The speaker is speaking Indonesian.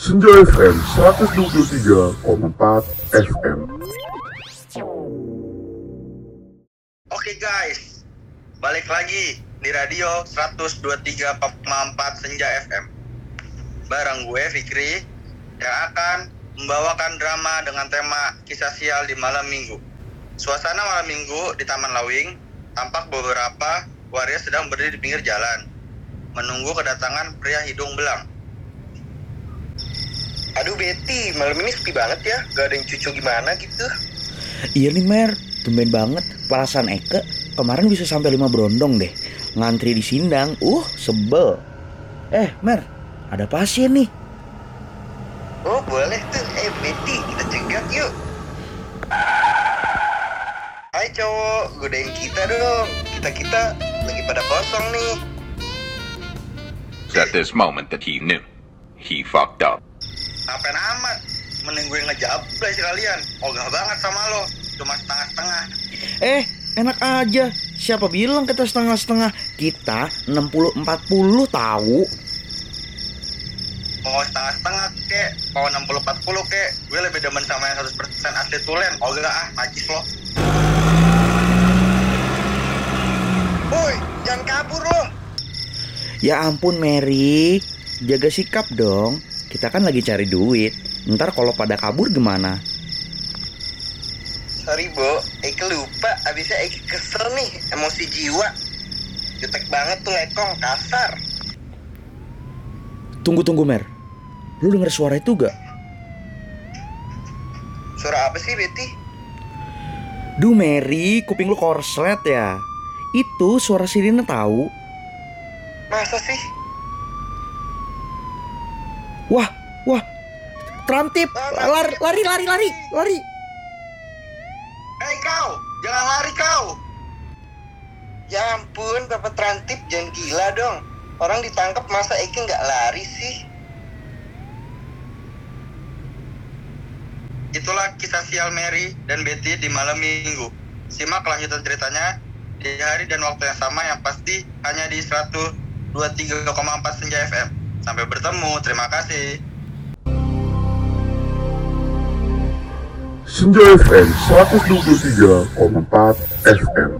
Senja FM 123,4 FM. Oke guys, balik lagi di radio 123,4 Senja FM. Bareng gue Fikri yang akan membawakan drama dengan tema kisah sial di malam minggu. Suasana malam minggu di Taman Lawing tampak beberapa waria sedang berdiri di pinggir jalan menunggu kedatangan pria hidung belang. Aduh Betty, malam ini sepi banget ya, gak ada yang cucu gimana gitu. Iya nih Mer, tumben banget. Perasaan Eke kemarin bisa sampai lima berondong deh. Ngantri di sindang, uh sebel. Eh Mer, ada pasien nih. Oh boleh tuh, eh Betty kita cegat yuk. Hai cowok, godain kita dong. Kita-kita lagi pada kosong nih. It's at this moment that he knew. He fucked up. Ngapain amat? Mending gue ngejablay sekalian. Ogah banget sama lo. Cuma setengah-setengah. Eh, enak aja. Siapa bilang kita setengah-setengah? Kita 60-40 tahu. Mau setengah-setengah kek, mau 60-40 kek. Gue lebih demen sama yang 100% asli tulen. Ogah ah, najis lo. Woi, jangan kabur lo. Ya ampun Mary, jaga sikap dong. Kita kan lagi cari duit. Ntar kalau pada kabur gimana? Sorry Bo, Eke lupa. Abisnya Eke kesel nih, emosi jiwa. Jutek banget tuh lekong, kasar. Tunggu tunggu Mer. Lu denger suara itu gak? Suara apa sih Betty? Duh Mary, kuping lu korslet ya. Itu suara sirine tahu. Masa sih? Wah, wah. Trantip, lari, lari, lari, lari, lari. Hei kau, jangan lari kau. Ya ampun, Bapak Trantip jangan gila dong. Orang ditangkap masa Eke nggak lari sih? Itulah kisah sial Mary dan Betty di malam minggu. Simak kelanjutan ceritanya di hari dan waktu yang sama yang pasti hanya di 123,4 Senja FM. Sampai bertemu, terima kasih. Senja FM 123,4 FM.